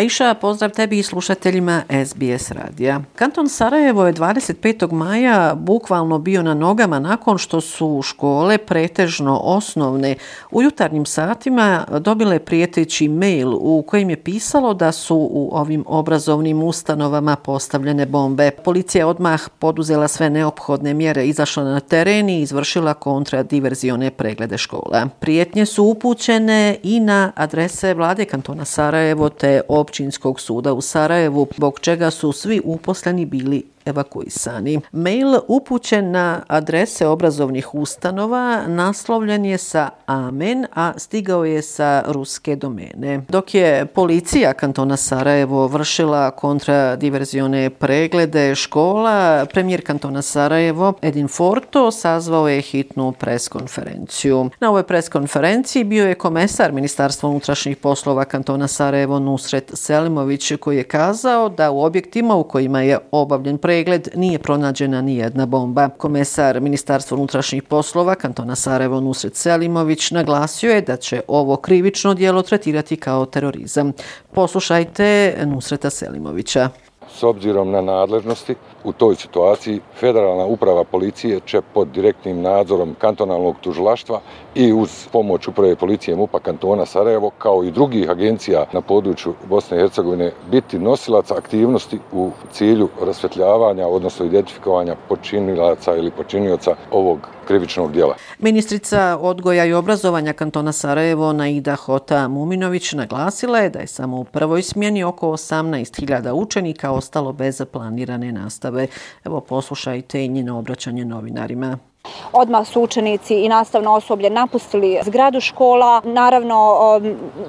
Aisha, pozdrav tebi i slušateljima SBS radija. Kanton Sarajevo je 25. maja bukvalno bio na nogama nakon što su škole, pretežno osnovne, u jutarnjim satima dobile prijeteći mail u kojem je pisalo da su u ovim obrazovnim ustanovama postavljene bombe. Policija odmah poduzela sve neophodne mjere, izašla na teren i izvršila kontradiverzione preglede škola. Prijetnje su upućene i na adrese vlade kantona Sarajevo te općinskog suda u Sarajevu, bog čega su svi uposleni bili evakuisani. Mail upućen na adrese obrazovnih ustanova naslovljen je sa Amen, a stigao je sa ruske domene. Dok je policija kantona Sarajevo vršila kontradiverzione preglede škola, premijer kantona Sarajevo Edin Forto sazvao je hitnu preskonferenciju. Na ovoj preskonferenciji bio je komesar Ministarstva unutrašnjih poslova kantona Sarajevo Nusret Selimović koji je kazao da u objektima u kojima je obavljen pregled pregled nije pronađena ni jedna bomba. Komesar Ministarstva unutrašnjih poslova kantona Sarajevo Nusret Selimović naglasio je da će ovo krivično dijelo tretirati kao terorizam. Poslušajte Nusreta Selimovića. S obzirom na nadležnosti, u toj situaciji federalna uprava policije će pod direktnim nadzorom kantonalnog tužilaštva i uz pomoć uprave policije MUPA kantona Sarajevo kao i drugih agencija na području Bosne i Hercegovine biti nosilac aktivnosti u cilju rasvetljavanja odnosno identifikovanja počinilaca ili počinioca ovog krivičnog dijela. Ministrica odgoja i obrazovanja kantona Sarajevo Naida Hota Muminović naglasila je da je samo u prvoj smjeni oko 18.000 učenika ostalo bez planirane nastave. Evo poslušajte i njeno obraćanje novinarima. Odmah su učenici i nastavno osoblje napustili zgradu škola. Naravno,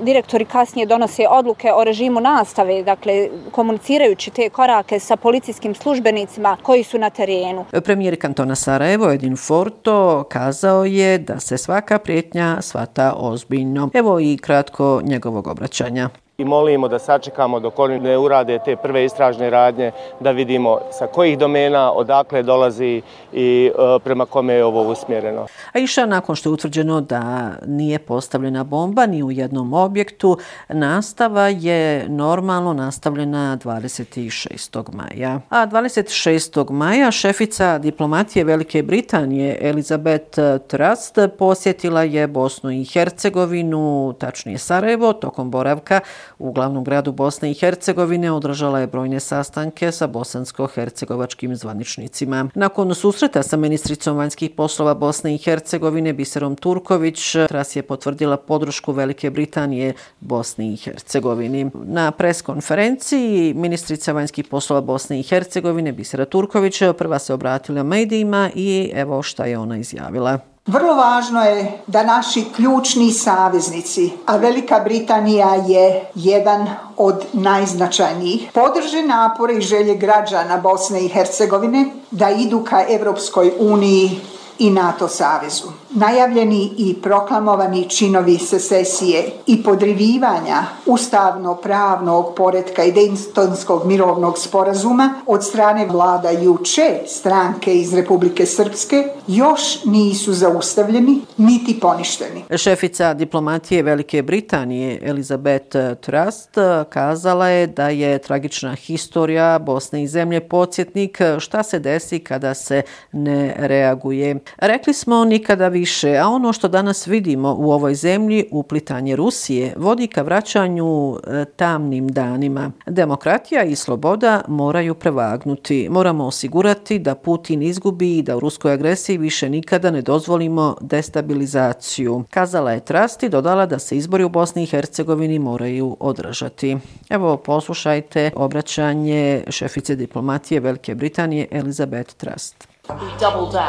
direktori kasnije donose odluke o režimu nastave, dakle, komunicirajući te korake sa policijskim službenicima koji su na terenu. Premijer kantona Sarajevo, Edin Forto, kazao je da se svaka prijetnja svata ozbiljno. Evo i kratko njegovog obraćanja i molimo da sačekamo dok oni ne urade te prve istražne radnje da vidimo sa kojih domena, odakle dolazi i e, prema kome je ovo usmjereno. A iša nakon što je utvrđeno da nije postavljena bomba ni u jednom objektu, nastava je normalno nastavljena 26. maja. A 26. maja šefica diplomatije Velike Britanije Elizabeth Trust posjetila je Bosnu i Hercegovinu, tačnije Sarajevo, tokom boravka u glavnom gradu Bosne i Hercegovine održala je brojne sastanke sa bosansko-hercegovačkim zvaničnicima. Nakon susreta sa ministricom vanjskih poslova Bosne i Hercegovine Biserom Turković, Tras je potvrdila podršku Velike Britanije Bosni i Hercegovini. Na preskonferenciji ministrica vanjskih poslova Bosne i Hercegovine Bisera Turković prva se obratila medijima i evo šta je ona izjavila. Vrlo važno je da naši ključni saveznici, a Velika Britanija je jedan od najznačajnijih, podrže napore i želje građana Bosne i Hercegovine da idu ka Evropskoj uniji i NATO savezu. Najavljeni i proklamovani činovi secesije i podrivivanja ustavno-pravnog poredka i Dejtonskog mirovnog sporazuma od strane vlada juče stranke iz Republike Srpske još nisu zaustavljeni niti poništeni. Šefica diplomatije Velike Britanije Elizabeth Trust kazala je da je tragična historija Bosne i zemlje podsjetnik šta se desi kada se ne reaguje. Rekli smo nikada više, a ono što danas vidimo u ovoj zemlji, uplitanje Rusije, vodi ka vraćanju e, tamnim danima. Demokratija i sloboda moraju prevagnuti. Moramo osigurati da Putin izgubi i da u ruskoj agresiji više nikada ne dozvolimo destabilizaciju. Kazala je Trasti, dodala da se izbori u Bosni i Hercegovini moraju održati. Evo, poslušajte obraćanje šefice diplomatije Velike Britanije Elizabeth Trust.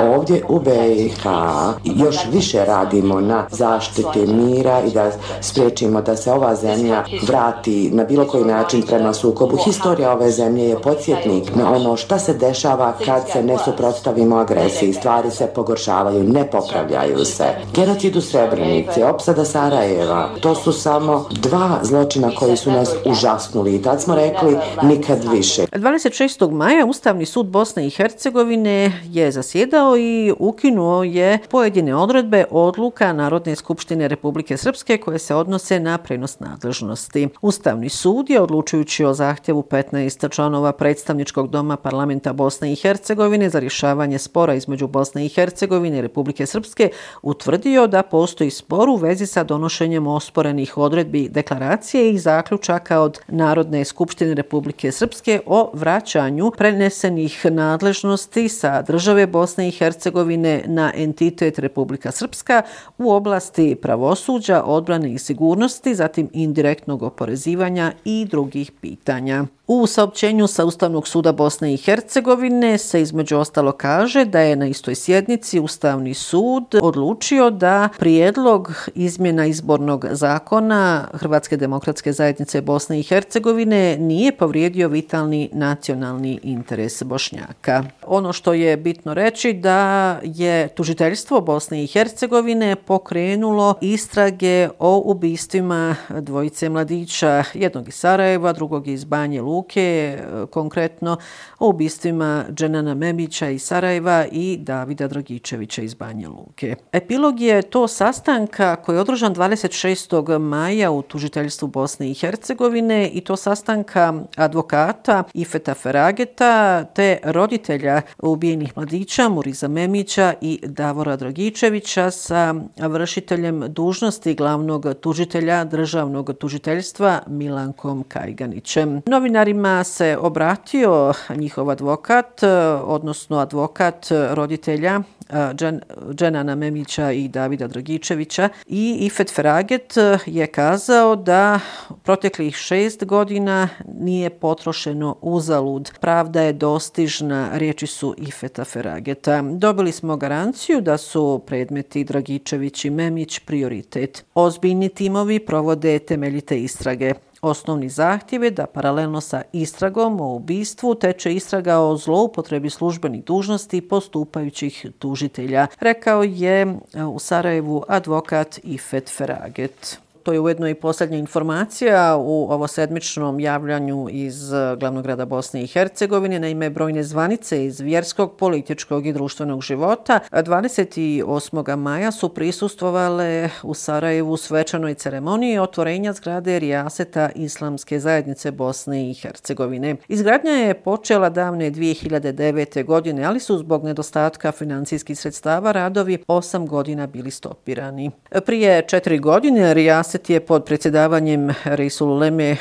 Ovdje u BiH još više radimo na zaštiti mira i da spriječimo da se ova zemlja vrati na bilo koji način prema sukobu. Historija ove zemlje je podsjetnik na ono šta se dešava kad se ne suprotstavimo agresiji. Stvari se pogoršavaju, ne popravljaju se. Genocid u Srebrenici, opsada Sarajeva, to su samo dva zločina koji su nas užasnuli. I tad smo rekli nikad više. 26. maja Ustavni sud Bosne i Hercegovine je zasjedao i ukinuo je pojedine odredbe odluka Narodne skupštine Republike Srpske koje se odnose na prenos nadležnosti. Ustavni sud je odlučujući o zahtjevu 15 članova predstavničkog doma parlamenta Bosne i Hercegovine za rješavanje spora između Bosne i Hercegovine i Republike Srpske utvrdio da postoji spor u vezi sa donošenjem osporenih odredbi deklaracije i zaključaka od Narodne skupštine Republike Srpske o vraćanju prenesenih nadležnosti sa države Bosne i Hercegovine na entitet Republika Srpska u oblasti pravosuđa, odbrane i sigurnosti, zatim indirektnog oporezivanja i drugih pitanja. U saopćenju sa Ustavnog suda Bosne i Hercegovine se između ostalo kaže da je na istoj sjednici Ustavni sud odlučio da prijedlog izmjena izbornog zakona Hrvatske demokratske zajednice Bosne i Hercegovine nije povrijedio vitalni nacionalni interes Bošnjaka. Ono što je bitno reći da je tužiteljstvo Bosne i Hercegovine pokrenulo istrage o ubistvima dvojice mladića, jednog iz Sarajeva, drugog iz Banje Luke, e, konkretno o ubistvima Dženana Memića iz Sarajeva i Davida Dragičevića iz Banje Luke. Epilog je to sastanka koji je održan 26. maja u tužiteljstvu Bosne i Hercegovine i to sastanka advokata Ifeta Ferageta te roditelja ubijenih mladića Muriza Memića i Davora Dragičevića sa vršiteljem dužnosti glavnog tužitelja državnog tužiteljstva Milankom Kajganićem. Novinarima se obratio njihov advokat, odnosno advokat roditelja Dženana Memića i Davida Dragičevića i Ifet Feraget je kazao da proteklih šest godina nije potrošeno uzalud. Pravda je dostižna, riječi su Ifeta Ferageta. Dobili smo garanciju da su predmeti Dragičević i Memić prioritet. Ozbiljni timovi provode temeljite istrage. Osnovni zahtjev je da paralelno sa istragom o ubistvu teče istraga o zloupotrebi službenih dužnosti postupajućih tužitelja, rekao je u Sarajevu advokat Ifet Feraget to je ujedno i posljednja informacija u ovo sedmičnom javljanju iz e, glavnog grada Bosne i Hercegovine na ime brojne zvanice iz vjerskog, političkog i društvenog života. E, 28. maja su prisustovale u Sarajevu svečanoj ceremoniji otvorenja zgrade Rijaseta Islamske zajednice Bosne i Hercegovine. Izgradnja je počela davne 2009. godine, ali su zbog nedostatka financijskih sredstava radovi 8 godina bili stopirani. Prije četiri godine Rijaset Dvaset je pod predsjedavanjem Reisul Leme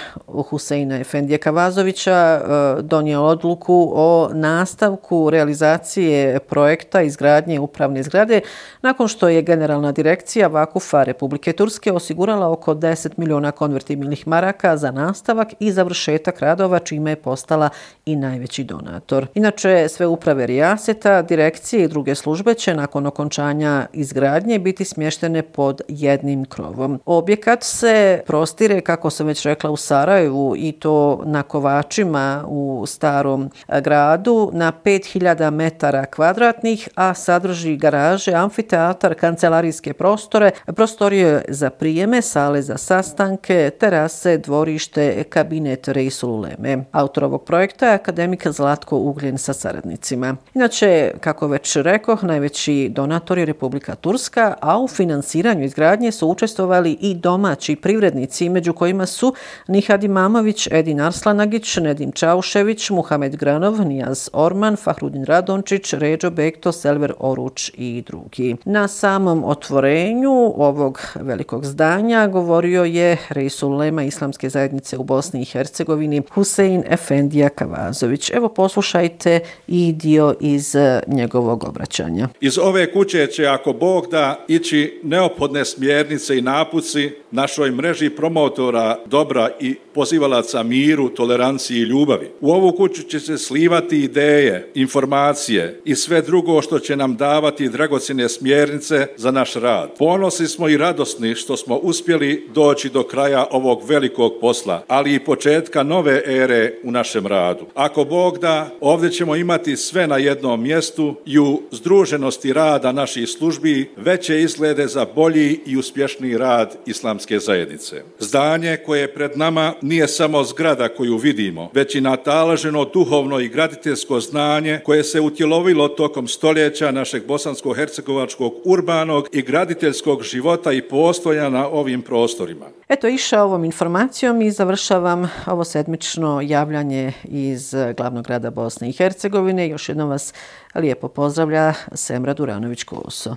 Huseina Efendije Kavazovića e, donio odluku o nastavku realizacije projekta izgradnje upravne zgrade nakon što je Generalna direkcija Vakufa Republike Turske osigurala oko 10 miliona konvertibilnih maraka za nastavak i završetak radova čime je postala i najveći donator. Inače, sve uprave Rijaseta, direkcije i druge službe će nakon okončanja izgradnje biti smještene pod jednim krovom. Objekt objekat se prostire, kako sam već rekla, u Sarajevu i to na Kovačima u starom e, gradu na 5000 metara kvadratnih, a sadrži garaže, amfiteatar, kancelarijske prostore, prostorije za prijeme, sale za sastanke, terase, dvorište, kabinet Rejsul Uleme. Autor ovog projekta je akademika Zlatko Ugljen sa saradnicima. Inače, kako već rekoh, najveći donator je Republika Turska, a u finansiranju izgradnje su učestvovali i do domaći privrednici, među kojima su Nihad Imamović, Edin Arslanagić, Nedim Čaušević, Muhamed Granov, Nijaz Orman, Fahrudin Radončić, Ređo Bekto, Selver Oruč i drugi. Na samom otvorenju ovog velikog zdanja govorio je Reisul Lema Islamske zajednice u Bosni i Hercegovini Husein Efendija Kavazović. Evo poslušajte i dio iz e, njegovog obraćanja. Iz ove kuće će, ako Bog da, ići neophodne smjernice i napuci našoj mreži promotora dobra i pozivalaca miru, toleranciji i ljubavi. U ovu kuću će se slivati ideje, informacije i sve drugo što će nam davati dragocine smjernice za naš rad. Ponosni smo i radosni što smo uspjeli doći do kraja ovog velikog posla, ali i početka nove ere u našem radu. Ako Bog da, ovdje ćemo imati sve na jednom mjestu i u združenosti rada naših službi veće izglede za bolji i uspješni rad islamske zajednice. Zdanje koje je pred nama nije samo zgrada koju vidimo, već i natalaženo duhovno i graditeljsko znanje koje se utjelovilo tokom stoljeća našeg bosansko-hercegovačkog urbanog i graditeljskog života i postoja na ovim prostorima. Eto, iša ovom informacijom i završavam ovo sedmično javljanje iz glavnog grada Bosne i Hercegovine. Još jednom vas lijepo pozdravlja Semra Duranović-Koso.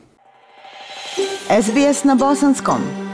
SBS na Bosanskom.